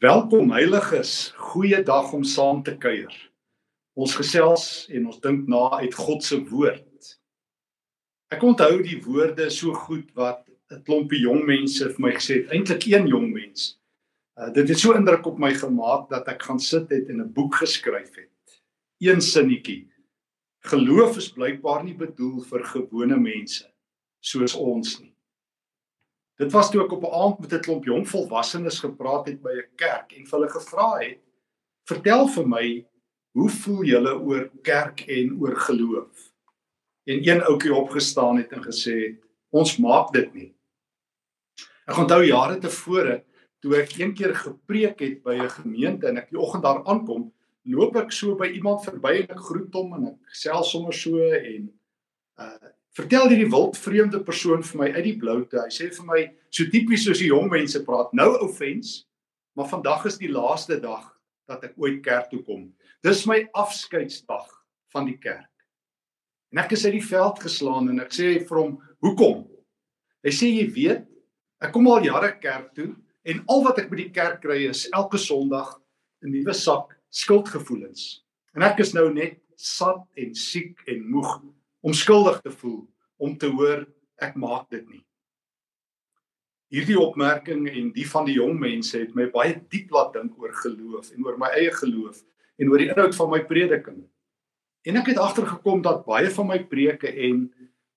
Welkom heiliges, goeie dag om saam te kuier. Ons gesels en ons dink na uit God se woord. Ek onthou die woorde so goed wat 'n klompie jong mense vir my gesê het, eintlik een jong mens. Uh, dit het so indruk op my gemaak dat ek gaan sit het en 'n boek geskryf het. Een sinnetjie. Geloof is blykbaar nie bedoel vir gewone mense soos ons nie. Dit was toe ek op 'n aand met 'n klomp jong volwassenes gepraat het by 'n kerk en hulle gevra het: "Vertel vir my, hoe voel julle oor kerk en oor geloof?" En een ouetjie opgestaan het en gesê het: "Ons maak dit nie." Ek onthou jare tevore toe ek een keer gepreek het by 'n gemeente en ek die oggend daar aankom, loop ek so by iemand verby en ek groet hom en ek gesels sommer so en uh vertel hierdie wild vreemde persoon vir my uit die bloute. Hy sê vir my so tipies soos die jong mense praat. Nou offense, maar vandag is die laaste dag dat ek ooit kerk toe kom. Dis my afskeidsdag van die kerk. En ek is uit die veld geslaan en ek sê vir hom, "Hoekom?" Hy sê, "Jy weet, ek kom al jare kerk toe en al wat ek by die kerk kry is elke Sondag 'n nuwe sak skuldgevoelens. En ek is nou net sat en siek en moeg om skuldig te voel om te hoor ek maak dit nie. Hierdie opmerking en die van die jong mense het my baie diep laat dink oor geloof en oor my eie geloof en oor die inhoud van my prediking. En ek het agtergekom dat baie van my preke en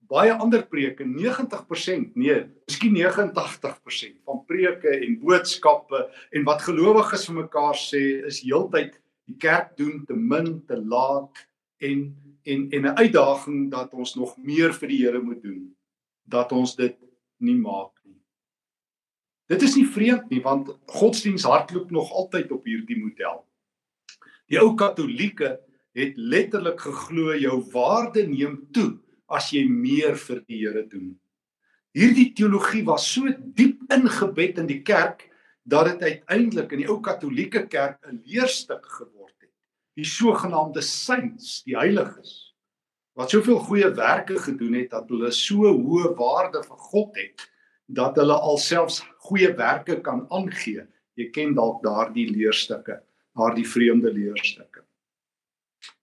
baie ander preke 90%, nee, miskien 89% van preke en boodskappe en wat gelowiges vir mekaar sê is heeltyd die kerk doen te min, te laat en en en 'n uitdaging dat ons nog meer vir die Here moet doen dat ons dit nie maak nie. Dit is nie vreemd nie want godsdiens hardloop nog altyd op hierdie model. Die ou Katolieke het letterlik geglo jou waarde neem toe as jy meer vir die Here doen. Hierdie teologie was so diep ingebed in die kerk dat dit uiteindelik in die ou Katolieke kerk 'n leerstuk geword die sogenaamde saints, die heiliges wat soveel goeie werke gedoen het dat hulle so hoë waarde vir God het dat hulle alselfs goeie werke kan aangee. Jy ken dalk daardie leerstukke, daardie vreemde leerstukke.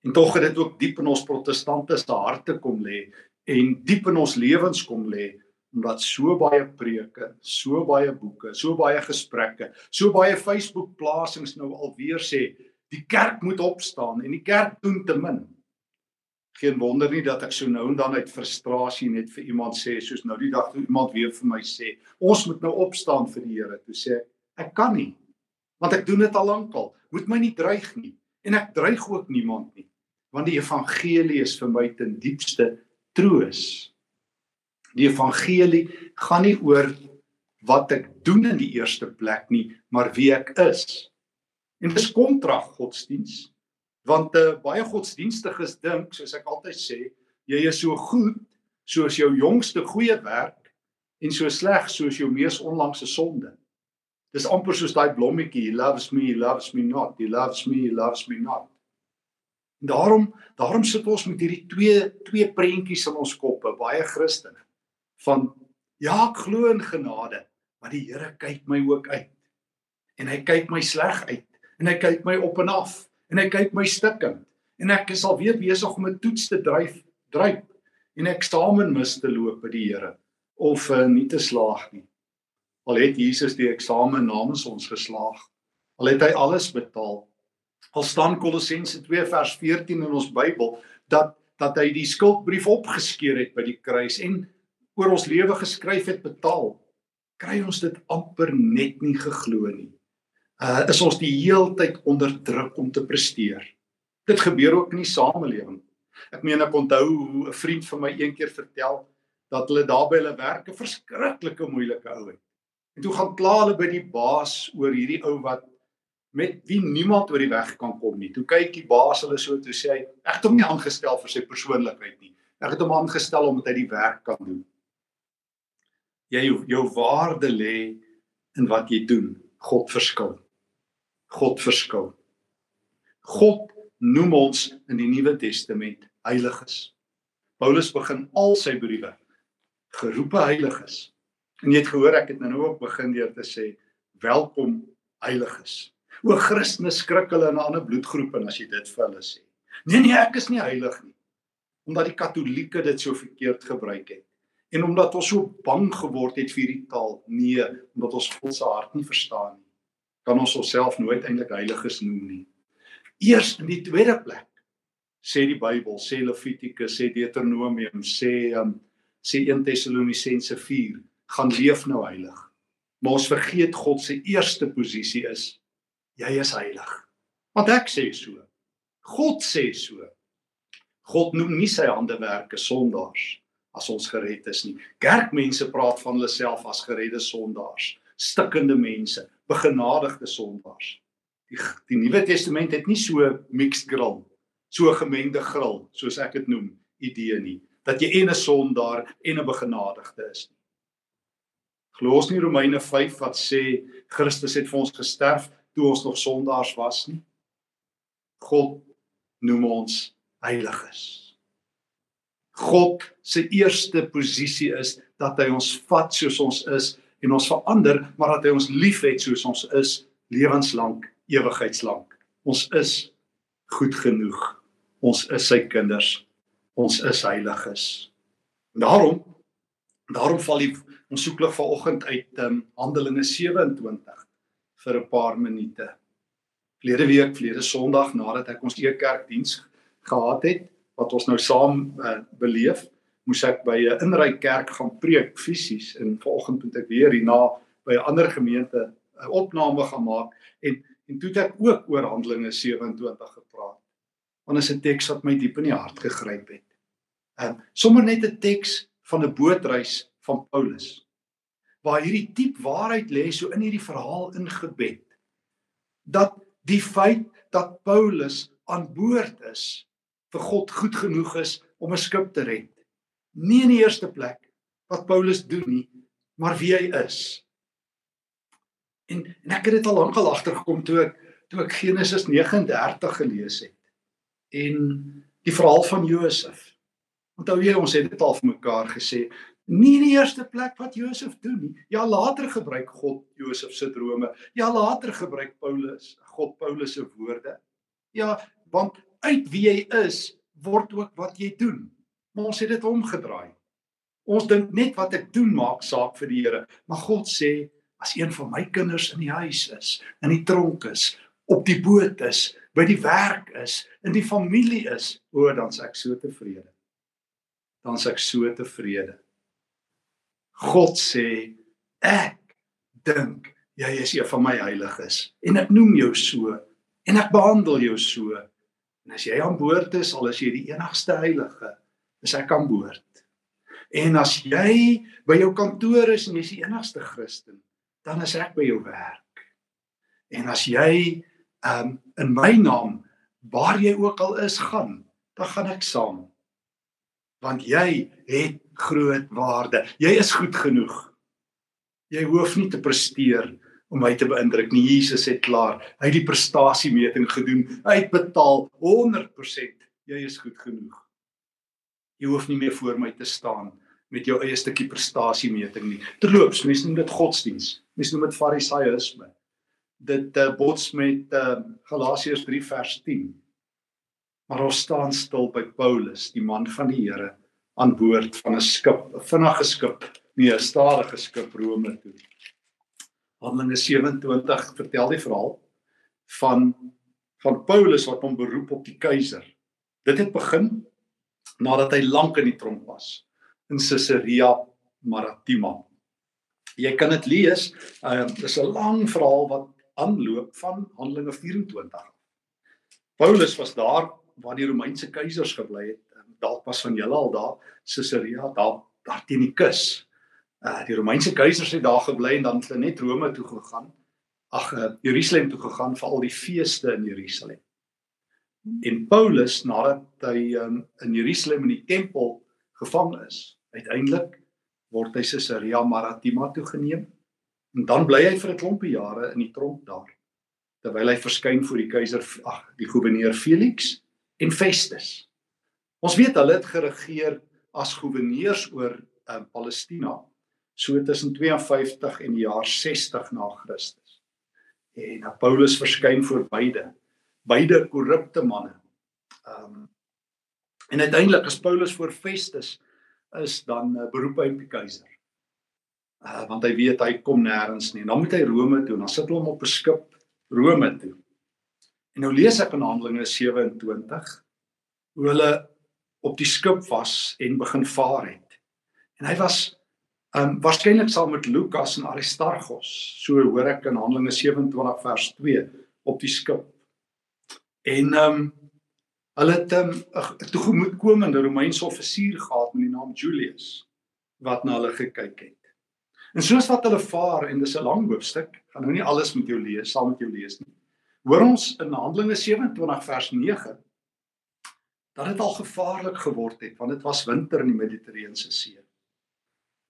En tog het dit ook diep in ons protestante se harte kom lê en diep in ons lewens kom lê omdat so baie preke, so baie boeke, so baie gesprekke, so baie Facebook plasings nou alweer sê Die kerk moet opstaan en die kerk doen te min. Geen wonder nie dat ek so nou en dan uit frustrasie net vir iemand sê soos nou die dag toe iemand weer vir my sê, ons moet nou opstaan vir die Here. Toe sê ek, ek kan nie. Want ek doen dit al lankal. Moet my nie dreig nie. En ek dreig ook niemand nie. Want die evangelie is vir my ten diepste troos. Die evangelie gaan nie oor wat ek doen in die eerste plek nie, maar wie ek is. En dis kontrag godsdiens. Want uh, baie godsdienstiges dink, soos ek altyd sê, jy is so goed soos jou jongste goeie werk en so sleg soos jou mees onlangse sonde. Dis amper soos daai blommetjie, he loves me, he loves me not, he loves me, he loves me not. En daarom, daarom sit ons met hierdie twee twee prentjies in ons koppe, baie Christene. Van ja, ek glo in genade, maar die Here kyk my ook uit. En hy kyk my sleg uit en hy kyk my op en af en hy kyk my stikkend en ek is al weer besig om 'n toets te dryf dryp en eksamen mis te loop by die Here of uh, nie te slaag nie. Al het Jesus die eksamen namens ons geslaag. Al het hy alles betaal. Al staan Kolossense 2 vers 14 in ons Bybel dat dat hy die skuldbrief opgeskeur het by die kruis en oor ons lewe geskryf het betaal. Kry ons dit amper net nie geglo nie uh, is ons die heeltyd onder druk om te presteer. Dit gebeur ook in die samelewing. Ek meen ek onthou hoe 'n vriend van my eendag vertel dat hulle daar by hulle werk 'n verskriklike moeilike ou het. En toe gaan kla hulle by die baas oor hierdie ou wat met wie niemand oor die weg kan kom nie. Toe kyk die baas hulle so toe sê hy, ek het hom nie aangestel vir sy persoonlikheid nie. Ek het hom aangestel omdat hy die werk kan doen. Jy jou, jou waarde lê in wat jy doen. God verskil. God verskil. God noem ons in die Nuwe Testament heiliges. Paulus begin al sy briewe geroepe heiliges. En jy het gehoor ek het nou ook begin deur te sê welkom heiliges. O Christene skrik hulle in 'n ander bloedgroep en as jy dit vir hulle sê. Nee nee, ek is nie heilig nie. Omdat die Katolieke dit so verkeerd gebruik het en omdat ons so bang geword het vir hierdie taal. Nee, omdat ons God se hart nie verstaan nie. Kan ons onsself nooit eintlik heiliges noem nie. Eers in die tweede plek sê die Bybel, sê Levitikus, sê Deuteronomium, sê um, sê 1 Tessalonisense 4, gaan leef nou heilig. Maar ons vergeet God se eerste posisie is jy is heilig. Want ek sê so. God sê so. God noem nie sy handewerke sondaars as ons gered is nie. Kerkmense praat van hulle self as geredde sondaars, stikkende mense, begenadigde sondaars. Die die Nuwe Testament het nie so mixed grill, so gemengde grill soos ek dit noem, idee nie, dat jy en 'n sondaar en 'n begenadigde is nie. Glo ons nie Romeine 5 wat sê Christus het vir ons gesterf toe ons nog sondaars was nie. God noem ons heiliges. God se eerste posisie is dat hy ons vat soos ons is en ons verander, maar dat hy ons liefhet soos ons is lewenslank, ewigheidslank. Ons is goed genoeg. Ons is sy kinders. Ons is heiliges. Daarom daarom val die ons soeklig vanoggend uit um, Handelinge 27 vir 'n paar minute. Verlede week, verlede Sondag nadat ek ons ekerkdiens gehad het wat ons nou saam uh, beleef, moes ek by 'n inry kerk gaan preek fisies en vanoggend moet ek weer hierna by 'n ander gemeente 'n opname gaan maak en en toe het ek ook oor Handelinge 27 gepraat. Want is 'n teks wat my diep in die hart gegryp het. Ehm sommer net 'n teks van 'n bootreis van Paulus waar hierdie diep waarheid lê so in hierdie verhaal ingebed dat die feit dat Paulus aan boord is vir God goed genoeg is om 'n skip te red. Nie in die eerste plek wat Paulus doen nie, maar wie hy is. En, en ek het dit al lank al agtergekom toe ek toe ek Genesis 39 gelees het. En die verhaal van Josef. Onthou jy ons het dit al vir mekaar gesê, nie in die eerste plek wat Josef doen nie. Ja, later gebruik God Josef se drome. Ja, later gebruik Paulus God Paulus se woorde. Ja, want uit wie jy is, word ook wat jy doen. Ons het dit omgedraai. Ons dink net wat ek doen maak saak vir die Here, maar God sê as een van my kinders in die huis is, in die tronk is, op die boot is, by die werk is, in die familie is, o, dan's ek so tevrede. Dan's ek so tevrede. God sê ek dink jy is een van my heiliges en ek noem jou so en ek behandel jou so. En as jy aan boord is, al is jy die enigste heilige, is ek aan boord. En as jy by jou kantoor is en jy's die enigste Christen, dan is ek by jou werk. En as jy um in my naam waar jy ook al is gaan, dan gaan ek saam. Want jy het groot waarde. Jy is goed genoeg. Jy hoef nie te presteer om my te beïndruk nie. Jesus het klaar. Hy het die prestasiemeting gedoen. Hy het betaal 100%. Jy is goed genoeg. Jy hoef nie meer voor my te staan met jou eie stukkie prestasiemeting nie. Terloops, mense noem dit godsdiens. Mense noem dit farisaïsme. Dit uh, bots met uh, Galasiërs 3 vers 10. Maar ons staan stil by Paulus, die man van die Here aan boord van 'n skip, 'n vinnige skip, nie 'n stadige skip Rome toe. Handelinge 27 vertel die verhaal van van Paulus wat hom beroep op die keiser. Dit het begin nadat hy lank in die tronk was in Caesarea Maritima. Jy kan dit lees, uh, dis 'n lang verhaal wat aanloop van Handelinge 24. Paulus was daar waar die Romeinse keisers gebly het dalk was van julle al daar Caesarea daar daar teen die kus. Uh die Romeinse keisers het daar gebly en dan het hulle net Rome toe gegaan. Ag uh, Jerusalem toe gegaan vir al die feeste in Jerusalem. En Paulus nadat hy um, in Jerusalem in die tempel gevang is, uiteindelik word hy Caesarea Maritima toe geneem en dan bly hy vir 'n klompie jare in die tronk daar terwyl hy verskyn voor die keiser ag die goewerneur Felix en Festus. Ons weet hulle het geregeer as goewerneurs oor um, Palestina so tussen 52 en die jaar 60 na Christus. En uh, Paulus verskyn voor beide, beide korrupte manne. Ehm um, en uiteindelik as Paulus voor Festus is dan uh, beroep hy op die keiser. Uh, want hy weet hy kom nêrens nie. Dan moet hy Rome toe en dan sit hulle hom op 'n skip Rome toe. En nou lees ek in Handelinge 27 hoe hulle op die skip was en begin vaar het. En hy was um waarskynlik saam met Lukas en Aristarchus, so hoor ek in Handelinge 27 vers 2 op die skip. En um hulle het 'n um, toegemoetkomende Romeinse offisier gehad met die naam Julius wat na hulle gekyk het. En soos wat hulle vaar en dis 'n lang hoofstuk, gaan nou nie alles met jou lees, saam met jou lees nie. Hoor ons in Handelinge 27 vers 9 dat dit al gevaarlik geword het want dit was winter in die Middellandse See.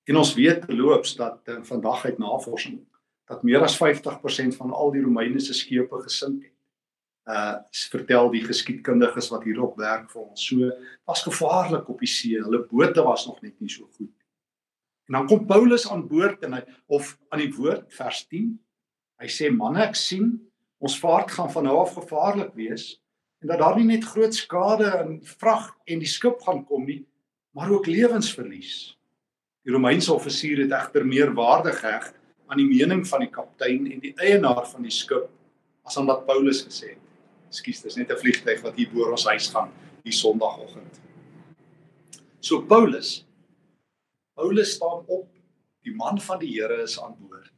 En ons weet loops dat uh, vandag uit navorsing dat meer as 50% van al die Romeinse skepe gesink het. Uh vertel die geskiedkundiges wat hierop werk vir ons. So was gevaarlik op die see. Hulle bote was nog net nie so goed En dan kom Paulus aan boord en hy of aan die woord vers 10. Hy sê manne ek sien ons vaart gaan van nou af gevaarlik wees en dat daar nie net groot skade aan vrag en die skip gaan kom nie, maar ook lewensverlies. Die Romeinse offisier het egter meer waarde geheg aan die mening van die kaptein en die eienaar van die skip as aan wat Paulus gesê het. Ekskuus, dis net 'n vliegtyg wat hier bo ons huis gaan die Sondagoggend. So Paulus Paulus staan op. Die man van die Here is aan boord.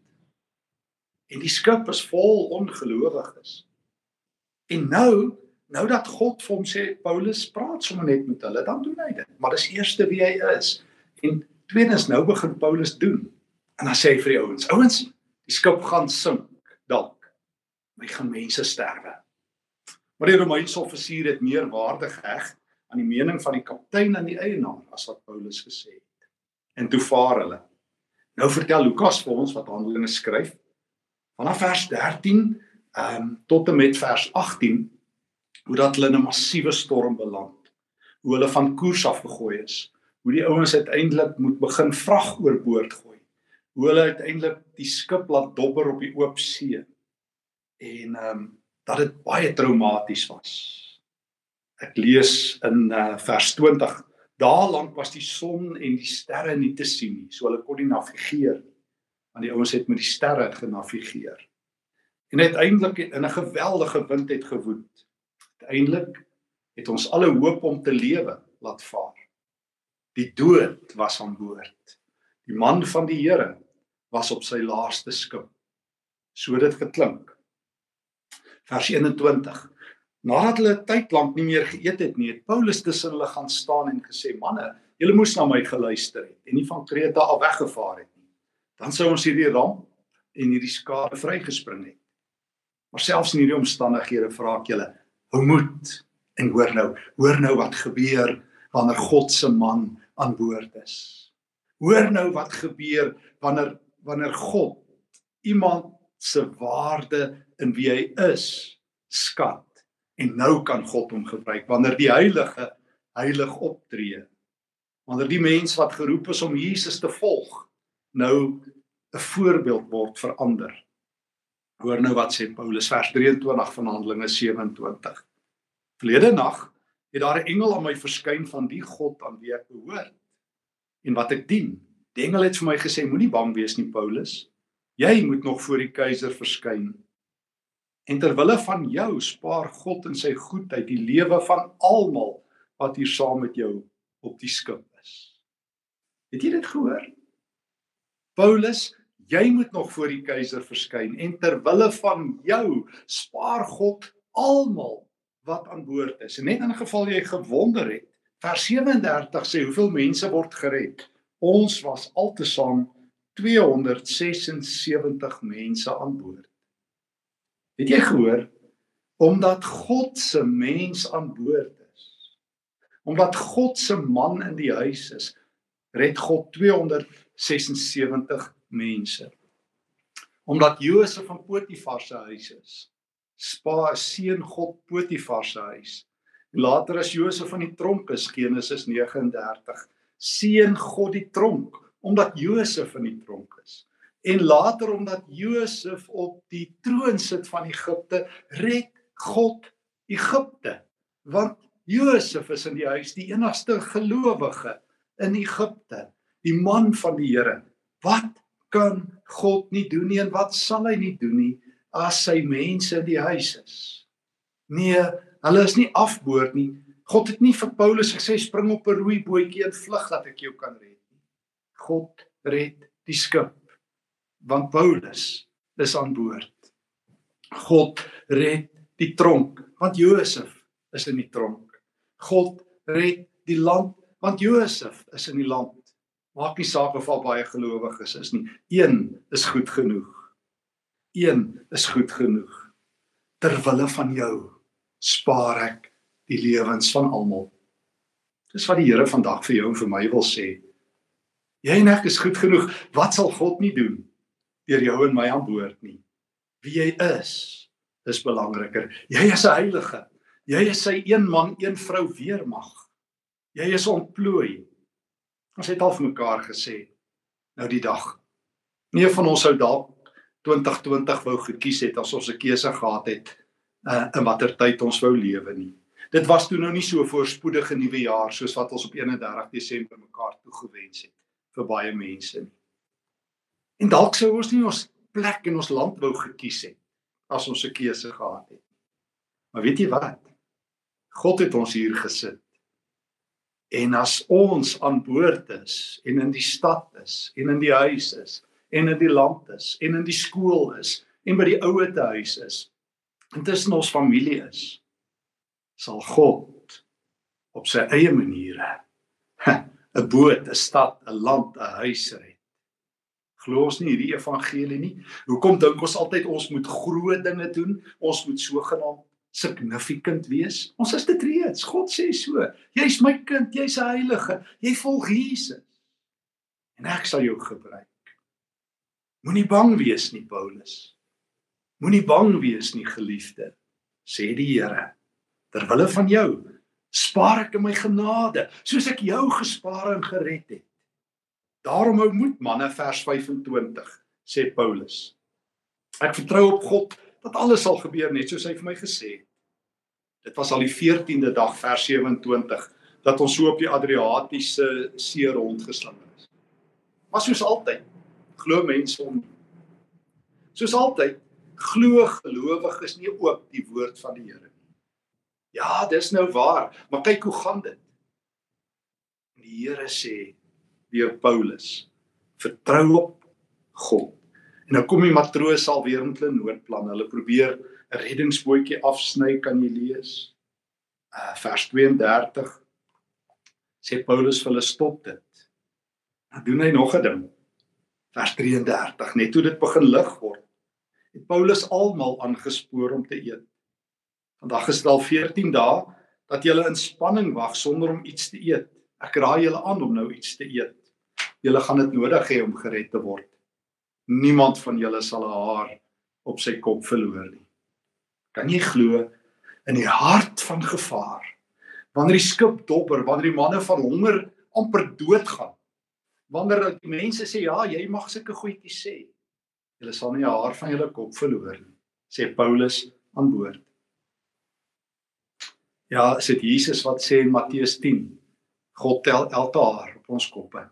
En die skip is vol ongelowiges. En nou, nou dat God vir hom sê Paulus praat sommer net met hulle, dan doen hy dit. Maar dis eerste wie hy is. En tweedens nou begin Paulus doen. En dan sê hy vir die ouens, ouens, die skip gaan sink dalk. My gaan mense sterwe. Maar die Romeinse offisier het meer waarde geheg aan die mening van die kaptein en die eienaar as wat Paulus gesê het en toe vaar hulle. Nou vertel Lukas vir ons wat Handelinge skryf vanaf vers 13 ehm um, tot en met vers 18 hoe dat hulle in 'n massiewe storm beland. Hoe hulle van koers af gegooi is. Hoe die ouens uiteindelik moet begin vrag oorboord gooi. Hoe hulle uiteindelik die skip laat dobber op die oop see. En ehm um, dat dit baie traumaties was. Ek lees in uh, vers 20 Daar lank was die son en die sterre nie te sien nie, so hulle kon nie navigeer nie. Want die ouens het met die sterre genavigeer. En uiteindelik in 'n geweldige wind het gewoed. Uiteindelik het ons alle hoop om te lewe laat vaar. Die dood was aan boord. Die man van die Here was op sy laaste skip. So dit geklink. Vers 21 Nadat hulle tyd lank nie meer geëet het nie, het Paulus tussen hulle gaan staan en gesê: "Manne, julle moes na my geluister het en nie van Kreta af weggevaar het nie. Dan sou ons hierdie ramp en hierdie skade vrygespring het. Maar selfs in hierdie omstandighede vra ek julle: hou moed en hoor nou, hoor nou wat gebeur wanneer God se man aan boord is. Hoor nou wat gebeur wanneer wanneer God iemand se waarde in wie hy is skat En nou kan God hom gebruik wanneer die heilige heilig optree. Wanneer die mens wat geroep is om Jesus te volg nou 'n voorbeeld word vir ander. Hoor nou wat sê Paulus vers 23 van Handelinge 27. Verlede nag het daar 'n engel aan my verskyn van die God aan wie ek behoort en wat ek dien. Die engel het vir my gesê moenie bang wees nie Paulus. Jy moet nog voor die keiser verskyn En ter wille van jou spaar God in sy goedheid die lewe van almal wat hier saam met jou op die skip is. Het jy dit gehoor? Paulus, jy moet nog voor die keiser verskyn en ter wille van jou spaar God almal wat aan boord is. En net in geval jy gewonder het, vers 37 sê hoeveel mense word gered. Ons was altesaam 276 mense aan boord. Het jy gehoor omdat God se mens aan boord is. Omdat God se man in die huis is, red God 276 mense. Omdat Josef van Potifar se huis is, spa seën God Potifar se huis. Later as Josef van die tronk is, Genesis 39, seën God die tronk omdat Josef in die tronk is. En later omdat Josef op die troon sit van Egipte, red God Egipte. Want Josef is in die huis die enigste gelowige in Egipte, die man van die Here. Wat kan God nie doen nie en wat sal hy nie doen nie as sy mense in die huis is? Nee, hulle is nie afboord nie. God het nie vir Paulus gesê spring op 'n rooi bootjie en vlug dat ek jou kan red. God red die skip want Paulus is aan boord. God red die tronk want Josef is in die tronk. God red die land want Josef is in die land. Maak nie saak of al baie gelowiges is nie. Een is goed genoeg. Een is goed genoeg. Ter wille van jou spaar ek die lewens van almal. Dis wat die Here vandag vir jou en vir my wil sê. Jy en ek is goed genoeg. Wat sal God nie doen deur jou en my aan boord nie? Wie jy is, is belangriker. Jy is 'n heilige. Jy is sy een man, een vrou weermag. Jy is ontplooi. Ons het al vir mekaar gesê nou die dag. Nie van ons sou dalk 2020 wou gekies het as ons 'n keuse gehad het uh, in watter tyd ons wou lewe nie. Dit was toe nou nie so voorspoedige nuwe jaar soos wat ons op 31 Desember mekaar toegewens het vir baie mense nie. En dalk sou ons nie ons plek in ons land wou gekies het as ons 'n keuse gehad het. Maar weet jy wat? God het ons hier gesit. En as ons aan boord is en in die stad is en in die huis is en in die land is en in die skool is en by die ouete huis is en tussen ons familie is sal God op sy eie maniere 'n boot, 'n stad, 'n land, 'n huis red. Glo ons nie hierdie evangelie nie? Hoekom dink ons altyd ons moet groot dinge doen? Ons moet sogenaamd significant wees. Ons is dit reeds. God sê so. Jy's my kind, jy's 'n heilige. Jy volg Jesus. En ek sal jou gebruik. Moenie bang wees nie, Paulus. Moenie bang wees nie, geliefde, sê die Here. Ter wille van jou spaar ek in my genade, soos ek jou gespaar en gered het. Daarom hou moed manne vers 25 sê Paulus. Ek vertrou op God dat alles sal gebeur net soos hy vir my gesê het. Dit was al die 14de dag vers 27 dat ons so op die Adriatiese see rondgeslinger is. Maar soos altyd glo mense om soos altyd glo gelowiges nie ook die woord van die Here. Ja, dis nou waar, maar kyk hoe gaan dit. Die Here sê deur Paulus: Vertrou op God En nou kom die matroos al weer met hulle noodplan. Hulle probeer 'n reddingsbootjie afsny, kan jy lees? Uh vers 32 sê Paulus vir hulle stop dit. Dan doen hy nog 'n ding. Vers 33, net toe dit begin lig word, het Paulus almal aangespoor om te eet. Vandag is dit al 14 dae dat julle in spanning wag sonder om iets te eet. Ek raai julle aan om nou iets te eet. Julle gaan dit nodig hê om gered te word niemand van julle sal 'n haar op sy kop verloor nie. Kan jy glo in die hart van gevaar? Wanneer die skip dopper, wanneer die manne van honger amper doodgaan. Wanneer die mense sê ja, jy mag sulke goedjies sê. Julle sal nie 'n haar van julle kop verloor nie, sê Paulus aan boord. Ja, is dit Jesus wat sê in Matteus 10, God tel elke haar op ons koppe.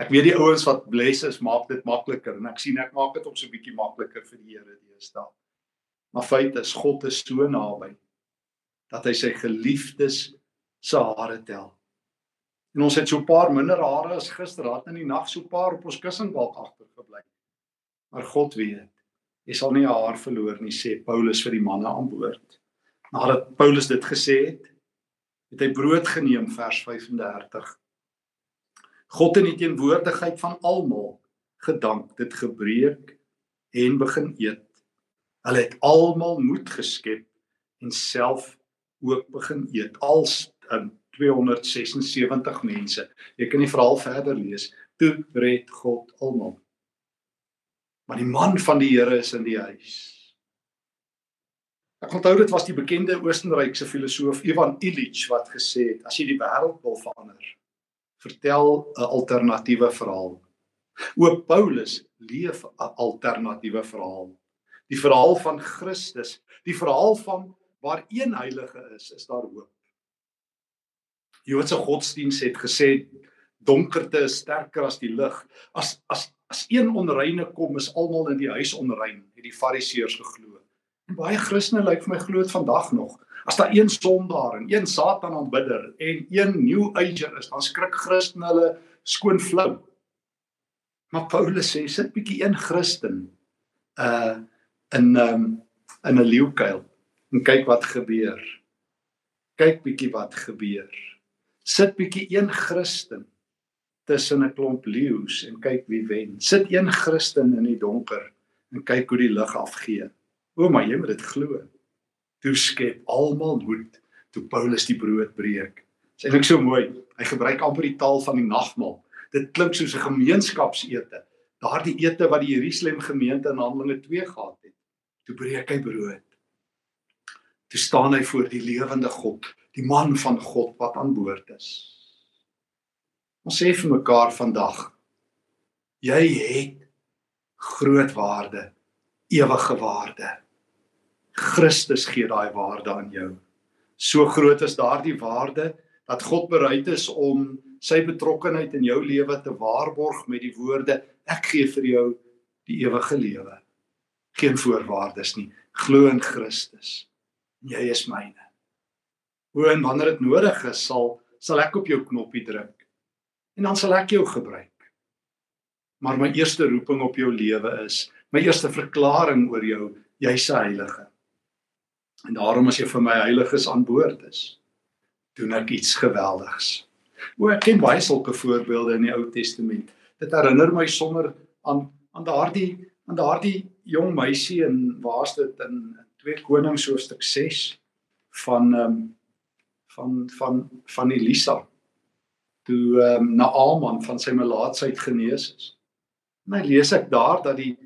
Ek weet die ouens wat bless is maak dit makliker en ek sien ek maak dit op so 'n bietjie makliker vir die Here deesdae. Maar feit is God is so naby dat hy sy geliefdes se hare tel. En ons het so 'n paar minder hare as gister, raat in die nag so 'n paar op ons kussingbalk agtergebly. Maar God weet, jy sal nie 'n haar verloor nie, sê Paulus vir die manne aan boord. Nadat Paulus dit gesê het, het hy brood geneem vers 35 God in die teenwoordigheid van almal gedank, dit gebreek en begin eet. Hulle het almal moed geskep en self ook begin eet. Als in 276 mense. Jy kan die verhaal verder lees. Toe red God almal. Maar die man van die Here is in die huis. Ek onthou dit was die bekende Oostenrykse filosoof Ivan Illich wat gesê het as jy die wêreld wil verander, vertel 'n alternatiewe verhaal. O Paulus leef 'n alternatiewe verhaal. Die verhaal van Christus, die verhaal van waar een heilige is, is daar hoop. Joodse godsdiens het gesê donkerte is sterker as die lig. As as as een onreine kom, is almal in die huis onrein, het die Fariseërs geglo. Baie Christene lyk vir my glo dit vandag nog. As daar een sondaar en een Satan aanbidder en een new ager is, dan skrik Christen hulle skoon flou. Maar Paulus sê sit bietjie een Christen uh in um in 'n leeukuil en kyk wat gebeur. Kyk bietjie wat gebeur. Sit bietjie een Christen tussen 'n klomp leeu's en kyk wie wen. Sit een Christen in die donker en kyk hoe die lig afgee. O, maar jy moet dit glo. Toe skep almal moed toe Paulus die brood breek. Dit is eintlik so mooi. Hy gebruik amper die taal van die nagmaal. Dit klink soos 'n gemeenskapsete. Daardie ete wat die Jerusalem gemeente in Handelinge 2 gehad het. Toe breek hy brood. Toe staan hy voor die lewende God, die man van God wat aan boord is. Ons sê vir mekaar vandag jy het groot waarde, ewige waarde. Christus gee daai waarde aan jou. So groot is daardie waarde dat God bereid is om sy betrokkeheid in jou lewe te waarborg met die woorde ek gee vir jou die ewige lewe. Geen voorwaardes nie. Glo in Christus. Jy is myne. Hoe en wanneer dit nodig is, sal sal ek op jou knoppie druk en dan sal ek jou gebruik. Maar my eerste roeping op jou lewe is, my eerste verklaring oor jou, jy's 'n heilige. En daarom as jy vir my heiliges aan boord is, doen ek iets geweldigs. O, ek ken baie sulke voorbeelde in die Ou Testament. Dit herinner my sommer aan aan daardie aan daardie jong meisie in waar's dit in 2 Konings hoofstuk 6 van ehm um, van van van Elisa toe ehm um, Naaman van sy melaatsheid genees is. En hy lees ek daar dat die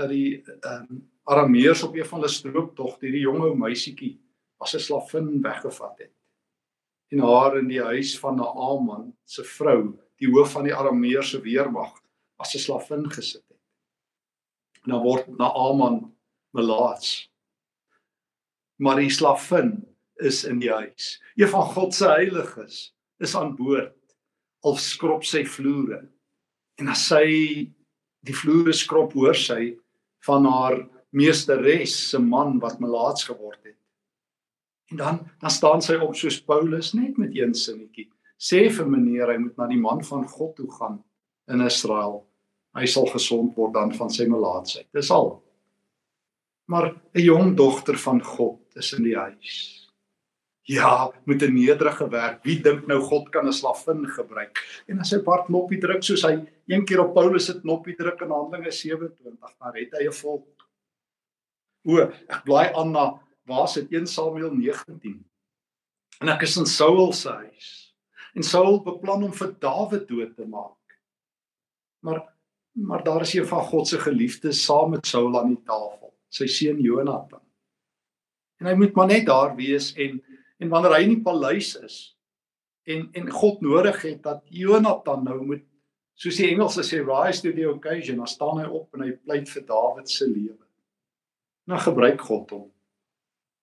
dat die ehm um, Arameërs op een van hulle strooptog hierdie jonge meisietjie as 'n slavin weggevat het. En haar in die huis van Naaman se vrou, die hoof van die Arameërs se weermag, as 'n slavin gesit het. En dan word Naaman melaats. Maar die slavin is in die huis. Een van God se heiliges is aan boord al skrob sy vloere. En as sy die vloere skrob, hoor sy van haar meesteres se man wat melaats geword het. En dan dan staan sy op soos Paulus net met een sinnetjie. Sê vir meneer hy moet na die man van God toe gaan in Israel. Hy sal gesond word dan van sy melaatsheid. Dis al. Maar 'n jong dogter van God is in die huis. Ja, met 'n nederige werk. Wie dink nou God kan 'n slavin gebruik? En as hy part knoppie druk soos hy een keer op Paulus se knoppie druk in Handelinge 27, dan red hy 'n volk. O, ek blaai aan na waar sit 1 Samuel 19. En ek is in Saul se huis. En Saul beplan om vir Dawid dood te maak. Maar maar daar is een van God se geliefdes saam met Saul aan die tafel, sy seun Jonathan. En hy moet maar net daar wees en En wanneer hy in die paleis is en en God nodig het dat Jonathan nou moet soos die Engelse sê rise to the occasion, dan staan hy op en hy pleit vir Dawid se lewe. Nou gebruik God hom.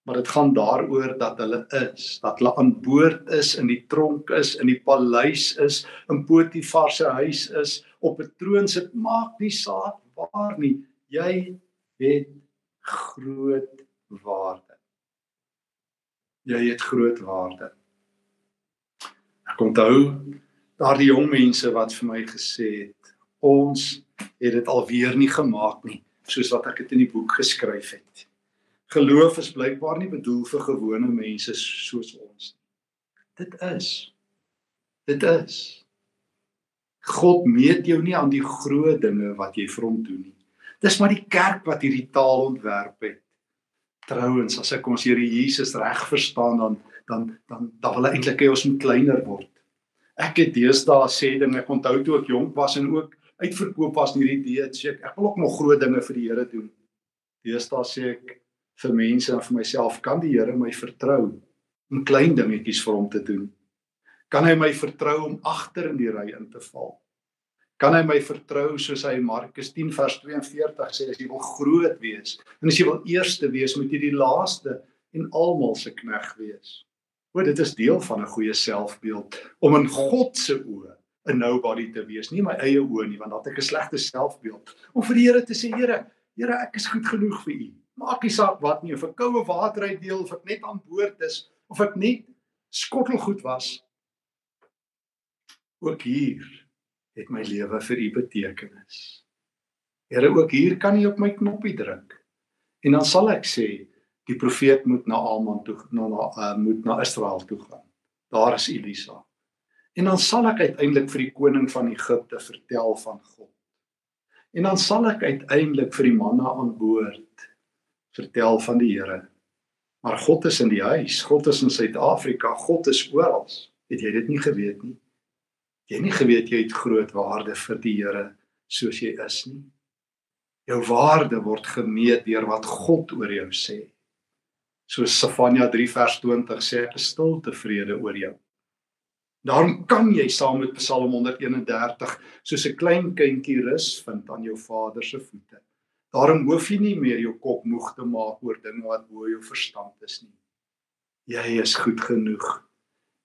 Maar dit gaan daaroor dat hulle is, dat hulle aan boord is in die tronk is, in die paleis is, in Potifar se huis is, op 'n troon sit, maak nie saak waar nie. Jy het groot waarde jy het groot waarde. Ek onthou daardie jong mense wat vir my gesê het, ons het dit alweer nie gemaak nie, soos wat ek dit in die boek geskryf het. Geloof is blykbaar nie bedoel vir gewone mense soos ons nie. Dit is. Dit is. God meet jou nie aan die groot dinge wat jy vir hom doen nie. Dis maar die kerk wat hierdie taal ontwerp het trouens as ek ons Here Jesus reg verstaan dan dan dan dan wil hy eintlik hê ons moet kleiner word. Ek het deesdae sê ding ek onthou toe ek jonk was en ook uitverkoop was in hierdie idee sê ek ek wil ook nog groot dinge vir die Here doen. Deesdae sê ek vir mense en vir myself kan die Here my vertrou om klein dingetjies vir hom te doen. Kan hy my vertrou om agter in die ry in te val? Kan hy my vertrou soos hy Markus 10 vers 42 sê as jy wil groot wees en as jy wil eerste wees, moet jy die laaste en almal se knegg wees. O, dit is deel van 'n goeie selfbeeld om in God se oë 'n nobody te wees, nie my eie oë nie, want dan het ek 'n slegte selfbeeld. Om vir die Here te sê, Here, Here, ek is goed genoeg vir U. Maak nie saak wat nie, of ek koue water uitdeel of ek net aan boord is of ek net skottelgoed was. Ook hier het my lewe vir U betekenis. Here, ook hier kan U op my knoppie druk. En dan sal ek sê die profeet moet na Aman toe na na uh, moet na Israel toe gaan. Daar is Elisa. En dan sal ek uiteindelik vir die koning van Egipte vertel van God. En dan sal ek uiteindelik vir die manne aan boord vertel van die Here. Maar God is in die huis, God is in Suid-Afrika, God is oral. Het jy dit nie geweet nie? Jy nie geweet jy het groot waarde vir die Here soos jy is nie. Jou waarde word gemeet deur wat God oor jou sê. Soos Sefanja 3 vers 20 sê, ek is stil tevrede oor jou. Daarom kan jy saam met Psalm 131 soos 'n klein kindjie rus vind aan jou Vader se voete. Daarom hoef jy nie meer jou kop moeg te maak oor dinge wat bo jou verstand is nie. Jy is goed genoeg.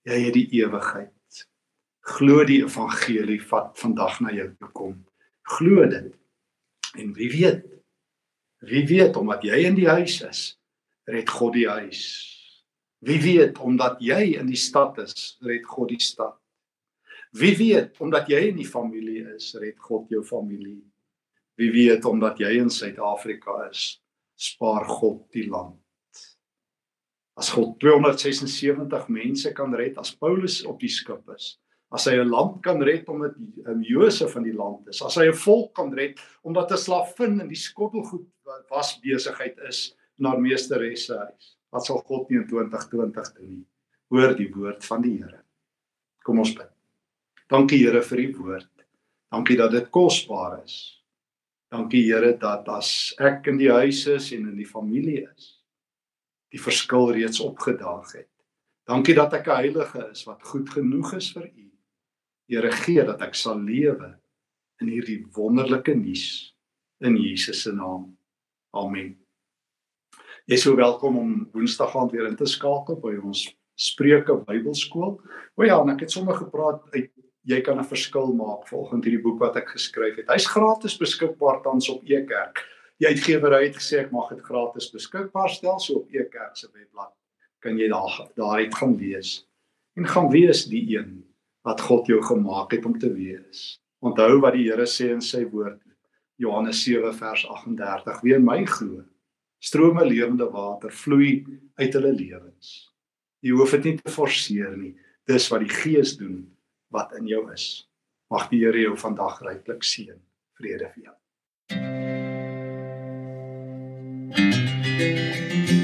Jy het die ewigheid. Glo die evangelie wat vandag na jou toe kom. Glo dit. En wie weet? Wie weet omdat jy in die huis is, red God die huis. Wie weet omdat jy in die stad is, red God die stad. Wie weet omdat jy in die familie is, red God jou familie. Wie weet omdat jy in Suid-Afrika is, spaar God die land. As God 276 mense kan red as Paulus op die skip is, as hy 'n land kan red omdat die um, Josef van die land is, as hy 'n volk kan red omdat 'n slavin in die skottelgoed was besigheid is na meesteres se huis wat sal God nie in 2020 doen nie. Hoor die woord van die Here. Kom ons bid. Dankie Here vir u woord. Dankie dat dit kosbaar is. Dankie Here dat as ek in die huis is en in die familie is, die verskil reeds opgedaag het. Dankie dat ek 'n heilige is wat goed genoeg is vir u. Here gee dat ek sal lewe in hierdie wonderlike nuus in Jesus se naam. Amen. Jy is so welkom om Woensdag aand weer in te skakel by ons Spreuke Bybelskool. O ja, en ek het sommer gepraat uit jy kan 'n verskil maak volgens hierdie boek wat ek geskryf het. Hy's gratis beskikbaar tans op Ekerk. Die uitgewer het gesê ek mag dit gratis beskikbaar stel so op Ekerk se webblad. Kan jy daar daaruit gaan lees en gaan wees die een wat God jou gemaak het om te wees. Onthou wat die Here sê in sy woord Johannes 7 vers 38: Wie in my glo, strome lewende water vloei uit hulle lewens. Jy hoef dit nie te forceer nie. Dis wat die Gees doen wat in jou is. Mag die Here jou vandag ryklik seën. Vrede vir jou. Thank you.